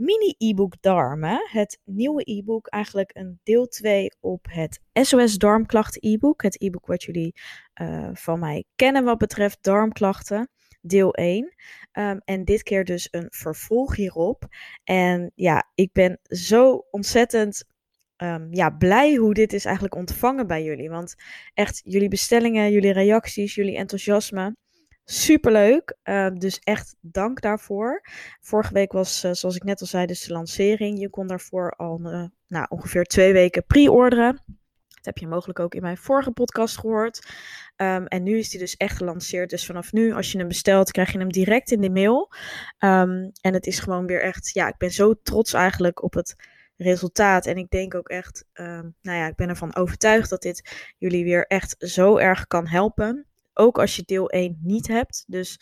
mini-e-book Darmen. Het nieuwe e-book, eigenlijk een deel 2 op het SOS Darmklachten e-book. Het e-book wat jullie uh, van mij kennen wat betreft darmklachten. Deel 1. Um, en dit keer dus een vervolg hierop. En ja, ik ben zo ontzettend um, ja, blij hoe dit is eigenlijk ontvangen bij jullie. Want echt, jullie bestellingen, jullie reacties, jullie enthousiasme Superleuk. Uh, dus echt dank daarvoor. Vorige week was, uh, zoals ik net al zei, dus de lancering. Je kon daarvoor al uh, nou, ongeveer twee weken pre-orderen. Dat heb je mogelijk ook in mijn vorige podcast gehoord. Um, en nu is die dus echt gelanceerd. Dus vanaf nu, als je hem bestelt, krijg je hem direct in de mail. Um, en het is gewoon weer echt, ja, ik ben zo trots eigenlijk op het resultaat. En ik denk ook echt, nou ja, ik ben ervan overtuigd dat dit jullie weer echt zo erg kan helpen. Ook als je deel 1 niet hebt. Dus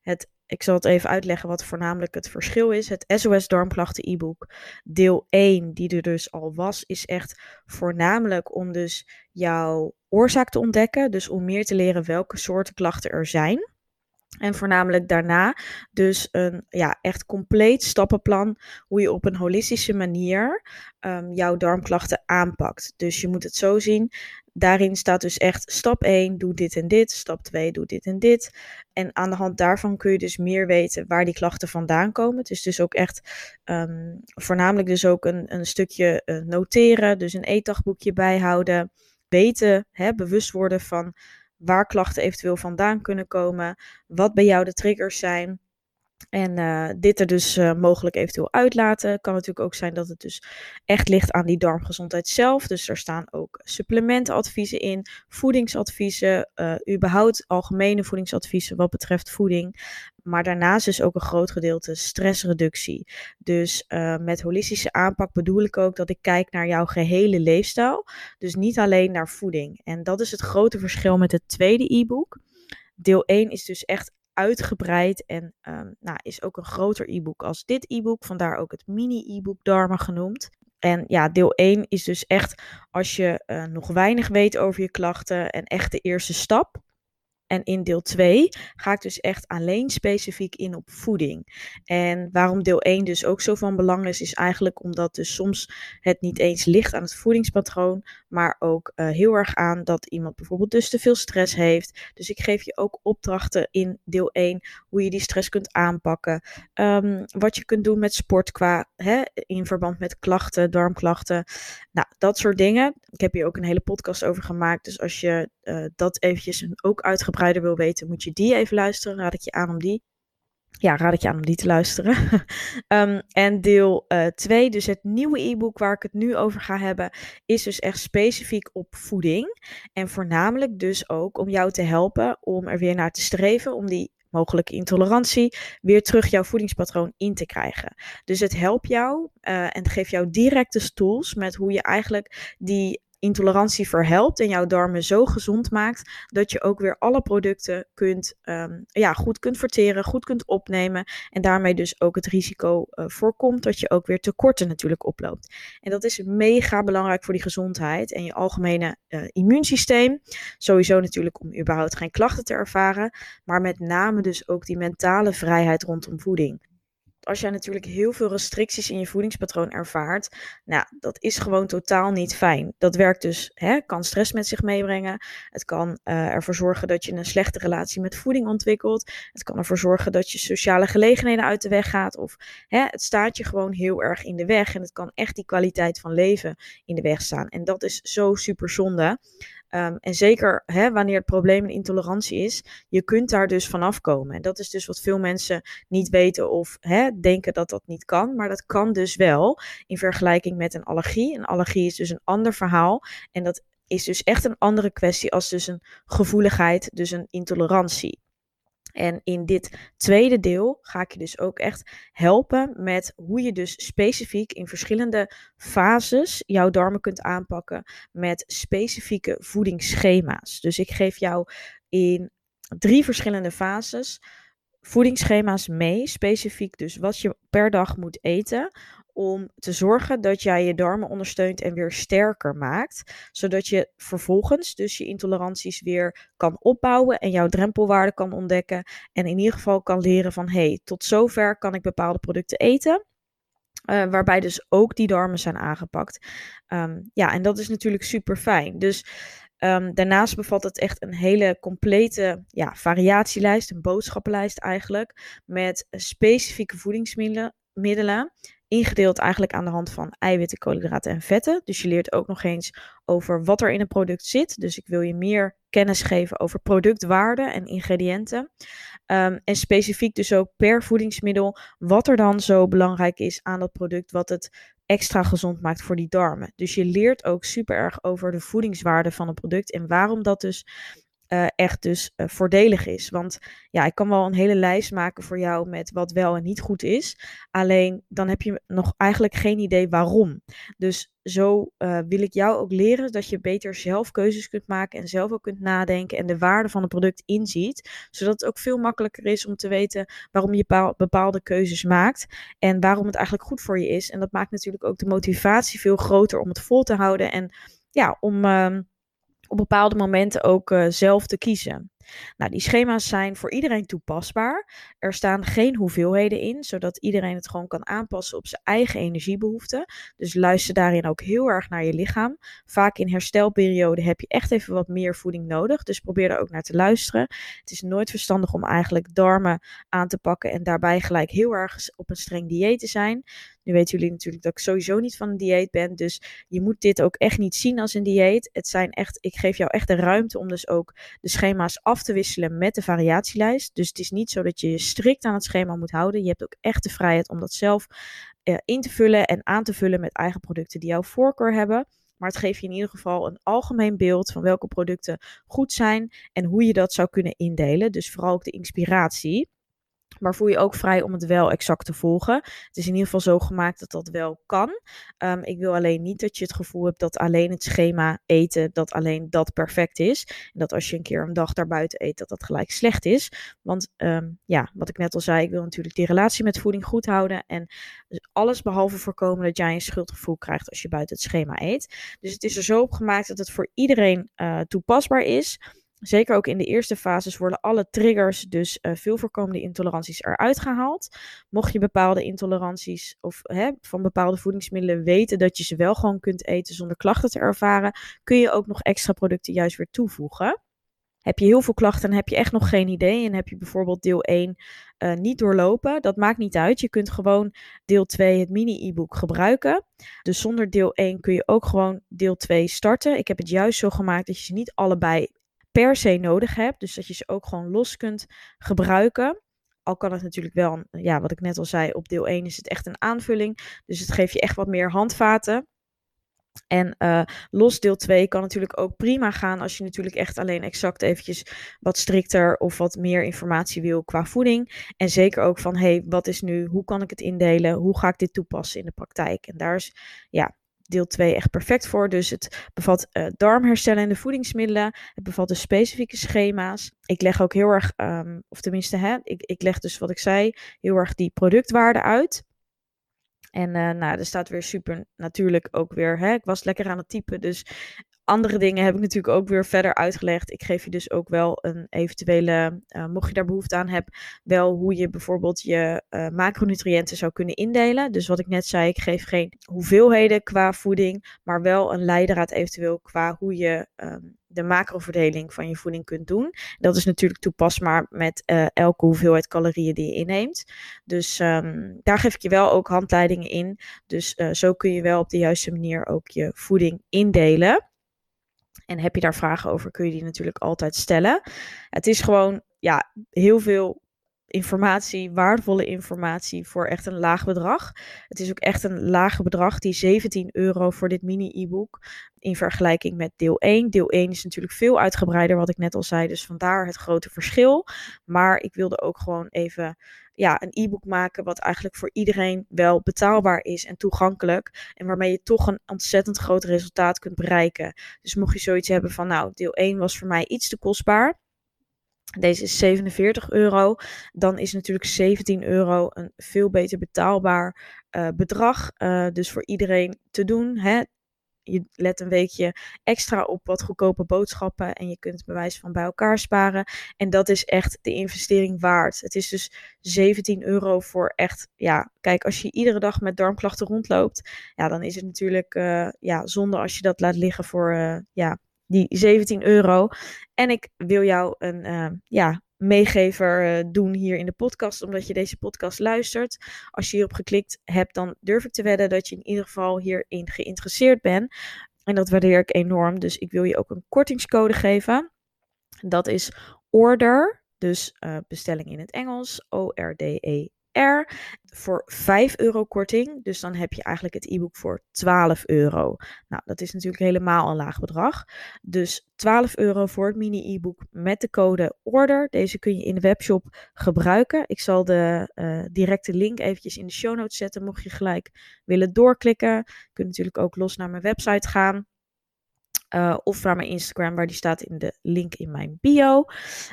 het, ik zal het even uitleggen wat voornamelijk het verschil is. Het SOS Darmklachten e-book deel 1, die er dus al was, is echt voornamelijk om dus jouw oorzaak te ontdekken. Dus om meer te leren welke soorten klachten er zijn. En voornamelijk daarna dus een ja, echt compleet stappenplan hoe je op een holistische manier um, jouw darmklachten aanpakt. Dus je moet het zo zien daarin staat dus echt stap 1, doe dit en dit. Stap 2, doe dit en dit. En aan de hand daarvan kun je dus meer weten waar die klachten vandaan komen. Het is dus ook echt um, voornamelijk dus ook een, een stukje uh, noteren. Dus een eetdagboekje bijhouden. Weten, hè, bewust worden van waar klachten eventueel vandaan kunnen komen. Wat bij jou de triggers zijn. En uh, dit er dus uh, mogelijk eventueel uitlaten. Kan natuurlijk ook zijn dat het dus echt ligt aan die darmgezondheid zelf. Dus er staan ook supplementenadviezen in, voedingsadviezen, uh, überhaupt algemene voedingsadviezen wat betreft voeding. Maar daarnaast dus ook een groot gedeelte stressreductie. Dus met holistische aanpak bedoel ik ook dat ik kijk naar jouw gehele leefstijl. Dus niet alleen naar voeding. En dat is het grote verschil met het tweede e-book. Deel 1 is dus echt uitgebreid en um, nou, is ook een groter e-book als dit e-book. Vandaar ook het mini-e-book Dharma genoemd. En ja, deel 1 is dus echt als je uh, nog weinig weet over je klachten en echt de eerste stap. En in deel 2 ga ik dus echt alleen specifiek in op voeding. En waarom deel 1 dus ook zo van belang is, is eigenlijk omdat dus soms het niet eens ligt aan het voedingspatroon, maar ook uh, heel erg aan dat iemand bijvoorbeeld dus te veel stress heeft. Dus ik geef je ook opdrachten in deel 1 hoe je die stress kunt aanpakken. Um, wat je kunt doen met sport qua hè, in verband met klachten, darmklachten. Nou, dat soort dingen. Ik heb hier ook een hele podcast over gemaakt. Dus als je uh, dat eventjes ook uitgebreider wil weten, moet je die even luisteren. Raad ik je aan om die. Ja, raad ik je aan om die te luisteren. um, en deel 2, uh, dus het nieuwe e-book waar ik het nu over ga hebben, is dus echt specifiek op voeding. En voornamelijk dus ook om jou te helpen om er weer naar te streven, om die mogelijke intolerantie, weer terug jouw voedingspatroon in te krijgen. Dus het helpt jou uh, en geeft jou directe tools met hoe je eigenlijk die intolerantie verhelpt en jouw darmen zo gezond maakt dat je ook weer alle producten kunt, um, ja, goed kunt verteren, goed kunt opnemen en daarmee dus ook het risico uh, voorkomt dat je ook weer tekorten natuurlijk oploopt. En dat is mega belangrijk voor die gezondheid en je algemene uh, immuunsysteem. Sowieso natuurlijk om überhaupt geen klachten te ervaren, maar met name dus ook die mentale vrijheid rondom voeding als jij natuurlijk heel veel restricties in je voedingspatroon ervaart, nou, dat is gewoon totaal niet fijn. Dat werkt dus, hè, kan stress met zich meebrengen. Het kan uh, ervoor zorgen dat je een slechte relatie met voeding ontwikkelt. Het kan ervoor zorgen dat je sociale gelegenheden uit de weg gaat. Of hè, het staat je gewoon heel erg in de weg. En het kan echt die kwaliteit van leven in de weg staan. En dat is zo super zonde. Ehm, en zeker hè, wanneer het probleem een intolerantie is, je kunt daar dus vanaf komen. En dat is dus wat veel mensen niet weten of hè, denken dat dat niet kan. Maar dat kan dus wel in vergelijking met een allergie. Een allergie is dus een ander verhaal. En dat is dus echt een andere kwestie als dus een gevoeligheid, dus een intolerantie. En in dit tweede deel ga ik je dus ook echt helpen met hoe je dus specifiek in verschillende fases jouw darmen kunt aanpakken met specifieke voedingsschema's. Dus ik geef jou in drie verschillende fases voedingsschema's mee, specifiek dus wat je per dag moet eten, om te zorgen dat jij je darmen ondersteunt en weer sterker maakt. Zodat je vervolgens dus je intoleranties weer kan opbouwen en jouw drempelwaarde kan ontdekken. En in ieder geval kan leren van hé, hey, tot zover kan ik bepaalde producten eten. Uh, waarbij dus ook die darmen zijn aangepakt. Um, ja, en dat is natuurlijk super fijn. Dus um, daarnaast bevat het echt een hele complete ja, variatielijst, een boodschappenlijst eigenlijk. Met specifieke voedingsmiddelen ingedeeld eigenlijk aan de hand van eiwitten, koolhydraten en vetten. Dus je leert ook nog eens over wat er in een product zit. Dus ik wil je meer kennis geven over productwaarde en ingrediënten. Um, en specifiek dus ook per voedingsmiddel wat er dan zo belangrijk is aan dat product, wat het extra gezond maakt voor die darmen. Dus je leert ook super erg over de voedingswaarde van een product en waarom dat dus uh, echt dus uh, voordelig is. Want ja, ik kan wel een hele lijst maken voor jou met wat wel en niet goed is. Alleen dan heb je nog eigenlijk geen idee waarom. Dus zo uh, wil ik jou ook leren dat je beter zelf keuzes kunt maken en zelf ook kunt nadenken en de waarde van het product inziet. Zodat het ook veel makkelijker is om te weten waarom je bepaalde keuzes maakt en waarom het eigenlijk goed voor je is. En dat maakt natuurlijk ook de motivatie veel groter om het vol te houden en ja, om ehm, op bepaalde momenten ook uh, zelf te kiezen. Nou, die schema's zijn voor iedereen toepasbaar. Er staan geen hoeveelheden in, zodat iedereen het gewoon kan aanpassen op zijn eigen energiebehoeften. Dus luister daarin ook heel erg naar je lichaam. Vaak in herstelperiode heb je echt even wat meer voeding nodig, dus probeer daar ook naar te luisteren. Het is nooit verstandig om eigenlijk darmen aan te pakken en daarbij gelijk heel erg op een streng dieet te zijn. Nu weten jullie natuurlijk dat ik sowieso niet van een dieet ben. Dus je moet dit ook echt niet zien als een dieet. Het zijn echt, ik geef jou echt de ruimte om dus ook de schema's af te wisselen met de variatielijst. Dus het is niet zo dat je je strikt aan het schema moet houden. Je hebt ook echt de vrijheid om dat zelf uh, in te vullen en aan te vullen met eigen producten die jouw voorkeur hebben. Maar het geeft je in ieder geval een algemeen beeld van welke producten goed zijn en hoe je dat zou kunnen indelen. Dus vooral ook de inspiratie. Maar voel je ook vrij om het wel exact te volgen. Het is in ieder geval zo gemaakt dat dat wel kan. Um, ik wil alleen niet dat je het gevoel hebt dat alleen het schema eten, dat alleen dat perfect is. En dat als je een keer een dag daarbuiten eet, dat dat gelijk slecht is. Want um, ja, wat ik net al zei, ik wil natuurlijk die relatie met voeding goed houden. En alles behalve voorkomen dat jij een schuldgevoel krijgt als je buiten het schema eet. Dus het is er zo op gemaakt dat het voor iedereen uh, toepasbaar is. Zeker ook in de eerste fases worden alle triggers, dus uh, veel voorkomende intoleranties, eruit gehaald. Mocht je bepaalde intoleranties of hè, van bepaalde voedingsmiddelen weten dat je ze wel gewoon kunt eten zonder klachten te ervaren, kun je ook nog extra producten juist weer toevoegen. Heb je heel veel klachten en heb je echt nog geen idee en heb je bijvoorbeeld deel 1 uh, eh, niet doorlopen, dat maakt niet uit. Je kunt gewoon deel 2, het mini-e-book, gebruiken. Dus zonder deel 1 kun je ook gewoon deel 2 starten. Ik heb het juist zo gemaakt dat je ze niet allebei per se nodig hebt. Dus dat je ze ook gewoon los kunt gebruiken. Al kan het natuurlijk wel, ja, wat ik net al zei, op deel 1 is het echt een aanvulling. Dus het geeft je echt wat meer handvaten. En uh, los deel 2 kan natuurlijk ook prima gaan als je natuurlijk echt alleen exact eventjes wat strikter of wat meer informatie wil qua voeding. En zeker ook van, hey, wat is nu, hoe kan ik het indelen, hoe ga ik dit toepassen in de praktijk? En daar is, ja, deel 2 echt perfect voor. Dus het bevat uh, darmherstellende voedingsmiddelen. Het bevat dus specifieke schema's. Ik leg ook heel erg, um, of tenminste, hè, ik, ik leg dus wat ik zei, heel erg die productwaarde uit. En uh, nou, er staat weer super natuurlijk ook weer. Hè, ik was lekker aan het typen, dus andere dingen heb ik natuurlijk ook weer verder uitgelegd. Ik geef je dus ook wel een eventuele, uh, mocht je daar behoefte aan hebben, wel hoe je bijvoorbeeld je uh, macronutriënten zou kunnen indelen. Dus wat ik net zei, ik geef geen hoeveelheden qua voeding, maar wel een leidraad eventueel qua hoe je um, de macroverdeling van je voeding kunt doen. Dat is natuurlijk toepasbaar met uh, elke hoeveelheid calorieën die je inneemt. Dus um, daar geef ik je wel ook handleidingen in. Dus zo kun je wel op de juiste manier ook je voeding indelen. En heb je daar vragen over, kun je die natuurlijk altijd stellen. Het is gewoon ja, heel veel informatie, waardevolle informatie voor echt een laag bedrag. Het is ook echt een laag bedrag, die 17 euro voor dit mini-e-book. In vergelijking met deel 1. Deel 1 is natuurlijk veel uitgebreider, wat ik net al zei. Dus vandaar het grote verschil. Maar ik wilde ook gewoon even ja, een e-book maken wat eigenlijk voor iedereen wel betaalbaar is en toegankelijk. En waarmee je toch een ontzettend groot resultaat kunt bereiken. Dus mocht je zoiets hebben van, nou, deel 1 was voor mij iets te kostbaar. Deze is 47 euro. Dan is natuurlijk 17 euro een veel beter betaalbaar uh, bedrag. Uh, dus voor iedereen te doen. Hè? Je let een weekje extra op wat goedkope boodschappen. En je kunt bewijs van bij elkaar sparen. En dat is echt de investering waard. Het is dus 17 euro voor echt. Ja, kijk, als je iedere dag met darmklachten rondloopt. Ja, dan is het natuurlijk uh, ja, zonde als je dat laat liggen voor ja, die 17 euro. En ik wil jou een uh, ja, meegever uh, doen hier in de podcast, omdat je deze podcast luistert. Als je hierop geklikt hebt, dan durf ik te wedden dat je in ieder geval hierin geïnteresseerd bent. En dat waardeer ik enorm. Dus ik wil je ook een kortingscode geven. Dat is order, dus uh, bestelling in het Engels, O-R-D-E R voor 5 euro korting. Dus dan heb je eigenlijk het e-book voor 12 euro. Nou, dat is natuurlijk helemaal een laag bedrag. Dus 12 euro voor het mini-e-book met de code ORDER. Deze kun je in de webshop gebruiken. Ik zal de uh, directe link eventjes in de show notes zetten. Mocht je gelijk willen doorklikken. Je kunt natuurlijk ook los naar mijn website gaan. Uh, of naar mijn Instagram, waar die staat in de link in mijn bio.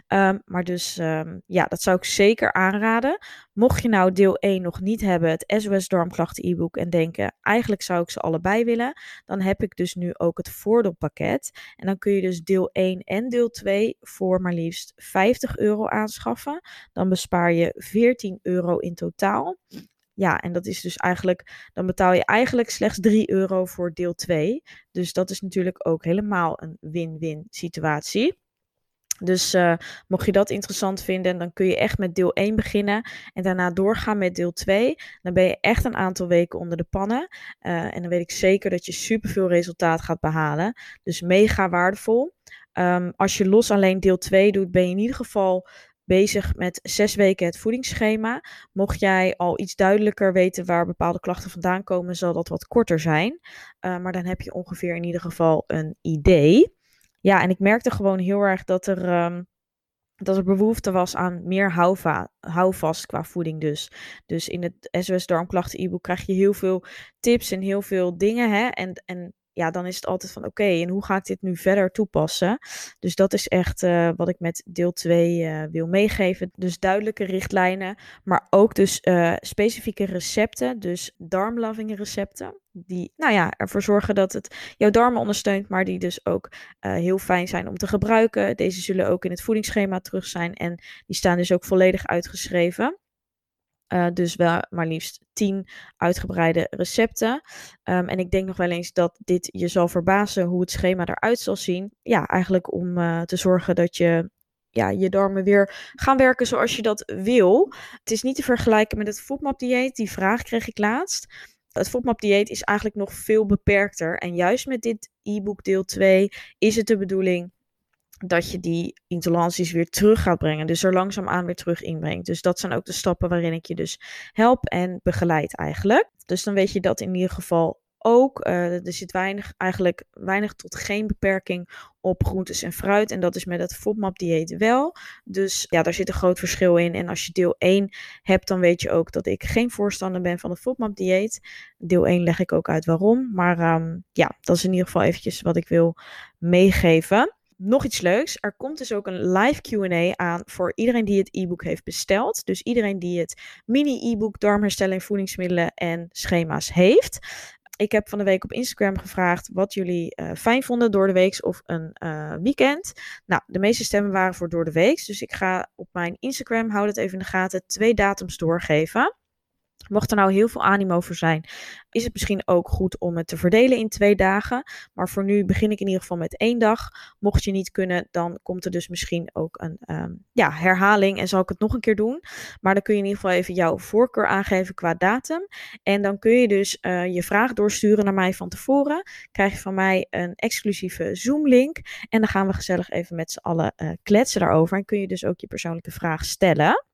Um, maar dus um, ja, dat zou ik zeker aanraden. Mocht je nou deel 1 nog niet hebben, het SOS Darmklachten e-book, en denken, eigenlijk zou ik ze allebei willen, dan heb ik dus nu ook het voordeelpakket. En dan kun je dus deel 1 en deel 2 voor maar liefst 50 euro aanschaffen. Dan bespaar je 14 euro in totaal. Ja, en dat is dus eigenlijk, dan betaal je eigenlijk slechts 3 euro voor deel 2. Dus dat is natuurlijk ook helemaal een win-win situatie. Dus uh, mocht je dat interessant vinden, dan kun je echt met deel 1 beginnen en daarna doorgaan met deel 2. Dan ben je echt een aantal weken onder de pannen. Uh, en dan weet ik zeker dat je superveel resultaat gaat behalen. Dus mega waardevol. Um, als je los alleen deel 2 doet, ben je in ieder geval bezig met zes weken het voedingsschema. Mocht jij al iets duidelijker weten waar bepaalde klachten vandaan komen, zal dat wat korter zijn. Uh, maar dan heb je ongeveer in ieder geval een idee. Ja, en ik merkte gewoon heel erg dat er. Um, dat er behoefte was aan meer houva, houvast qua voeding dus. Dus in het SOS Darmklachten e-book krijg je heel veel tips en heel veel dingen. Hè? En, en ja, dan is het altijd van oké, en hoe ga ik dit nu verder toepassen? Dus dat is echt uh, wat ik met deel 2 uh, eh, wil meegeven. Dus duidelijke richtlijnen, maar ook dus uh, specifieke recepten, dus darmloving recepten. Die, nou ja, ervoor zorgen dat het jouw darmen ondersteunt, maar die dus ook heel fijn zijn om te gebruiken. Deze zullen ook in het voedingsschema terug zijn en die staan dus ook volledig uitgeschreven. Uh, dus wel maar liefst 10 uitgebreide recepten. Um, en ik denk nog wel eens dat dit je zal verbazen hoe het schema eruit zal zien. Ja, eigenlijk om uh, te zorgen dat je ja, je darmen weer gaan werken zoals je dat wil. Het is niet te vergelijken met het FODMAP-dieet. Die vraag kreeg ik laatst. Het FODMAP-dieet is eigenlijk nog veel beperkter. En juist met dit e-book deel 2 is het de bedoeling dat je die intoleranties weer terug gaat brengen. Dus er langzaamaan weer terug inbrengt. Dus dat zijn ook de stappen waarin ik je dus help en begeleid eigenlijk. Dus dan weet je dat in ieder geval ook. Uh, er zit weinig, eigenlijk weinig tot geen beperking op groentes en fruit. En dat is met het FODMAP-dieet wel. Dus ja, daar zit een groot verschil in. En als je deel 1 hebt, dan weet je ook dat ik geen voorstander ben van het FODMAP-dieet. Deel 1 leg ik ook uit waarom. Maar um, ja, dat is in ieder geval eventjes wat ik wil meegeven nog iets leuks. Er komt dus ook een live QA aan voor iedereen die het e-book heeft besteld. Dus iedereen die het mini-e-book darmherstelling, voedingsmiddelen en schema's heeft. Ik heb van de week op Instagram gevraagd wat jullie uh, fijn vonden door de week of een uh, weekend. Nou, de meeste stemmen waren voor door de week. Dus ik ga op mijn Instagram, houd het even in de gaten, twee datums doorgeven. Mocht er nou heel veel animo voor zijn, is het misschien ook goed om het te verdelen in twee dagen. Maar voor nu begin ik in ieder geval met één dag. Mocht je niet kunnen, dan komt er dus misschien ook een ehm, ja, herhaling en zal ik het nog een keer doen. Maar dan kun je in ieder geval even jouw voorkeur aangeven qua datum. En dan kun je dus uh, je vraag doorsturen naar mij van tevoren. Krijg je van mij een exclusieve Zoom-link. En dan gaan we gezellig even met z'n allen uh, kletsen daarover. En kun je dus ook je persoonlijke vraag stellen.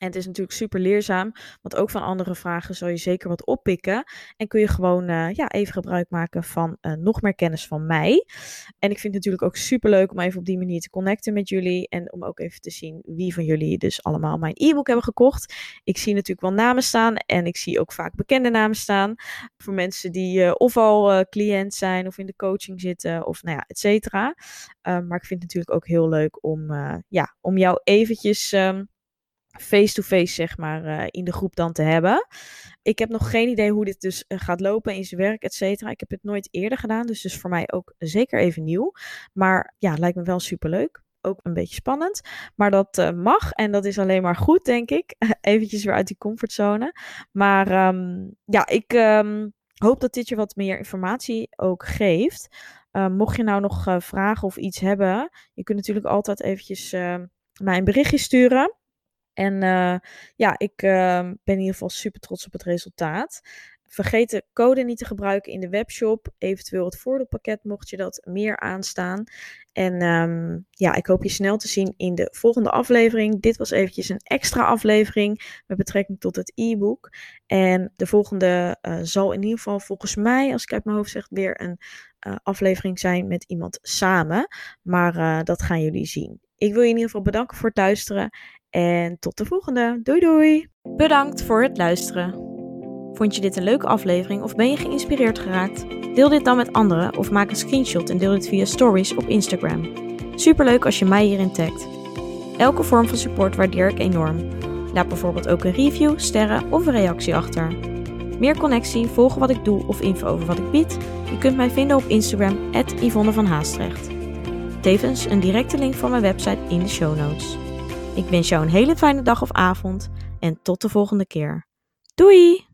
En het is natuurlijk super leerzaam, want ook van andere vragen zal je zeker wat oppikken. En kun je gewoon uh, ja, even gebruik maken van uh, nog meer kennis van mij. En ik vind het natuurlijk ook super leuk om even op die manier te connecten met jullie. En om ook even te zien wie van jullie dus allemaal mijn e-book hebben gekocht. Ik zie natuurlijk wel namen staan en ik zie ook vaak bekende namen staan. Voor mensen die uh, of al cliënt zijn of in de coaching zitten of nou ja, et cetera. maar ik vind het natuurlijk ook heel leuk om, ja, om jou eventjes... Um, face-to-face, zeg maar, uh, in de groep dan te hebben. Ik heb nog geen idee hoe dit dus uh, gaat lopen in zijn werk, et cetera. Ik heb het nooit eerder gedaan, dus dus voor mij ook zeker even nieuw. Maar ja, lijkt me wel superleuk. Ook een beetje spannend, maar dat uh, mag en dat is alleen maar goed, denk ik. Eventjes weer uit die comfortzone. Maar um, ja, ik um, hoop dat dit je wat meer informatie ook geeft. mocht je nou nog vragen of iets hebben, je kunt natuurlijk altijd eventjes mij een berichtje sturen. En uh, ja, ik uh, ben in ieder geval super trots op het resultaat. Vergeet de code niet te gebruiken in de webshop. Eventueel het voordeelpakket mocht je dat meer aanstaan. En um, ja, ik hoop je snel te zien in de volgende aflevering. Dit was eventjes een extra aflevering met betrekking tot het e-book. En de volgende uh, zal in ieder geval volgens mij, als ik uit mijn hoofd zeg, weer een uh, aflevering zijn met iemand samen. Maar dat gaan jullie zien. Ik wil je in ieder geval bedanken voor het luisteren. En tot de volgende. Doei doei. Bedankt voor het luisteren. Vond je dit een leuke aflevering of ben je geïnspireerd geraakt? Deel dit dan met anderen of maak een screenshot en deel dit via stories op Instagram. Superleuk als je mij hierin tagt. Elke vorm van support waardeer ik enorm. Laat bijvoorbeeld ook een review, sterren of een reactie achter. Meer connectie, volgen wat ik doe of info over wat ik bied? Je kunt mij vinden op Instagram, Yvonne van Haastrecht. Tevens een directe link van mijn website in de show notes. Ik wens jou een hele fijne dag of avond en tot de volgende keer. Doei!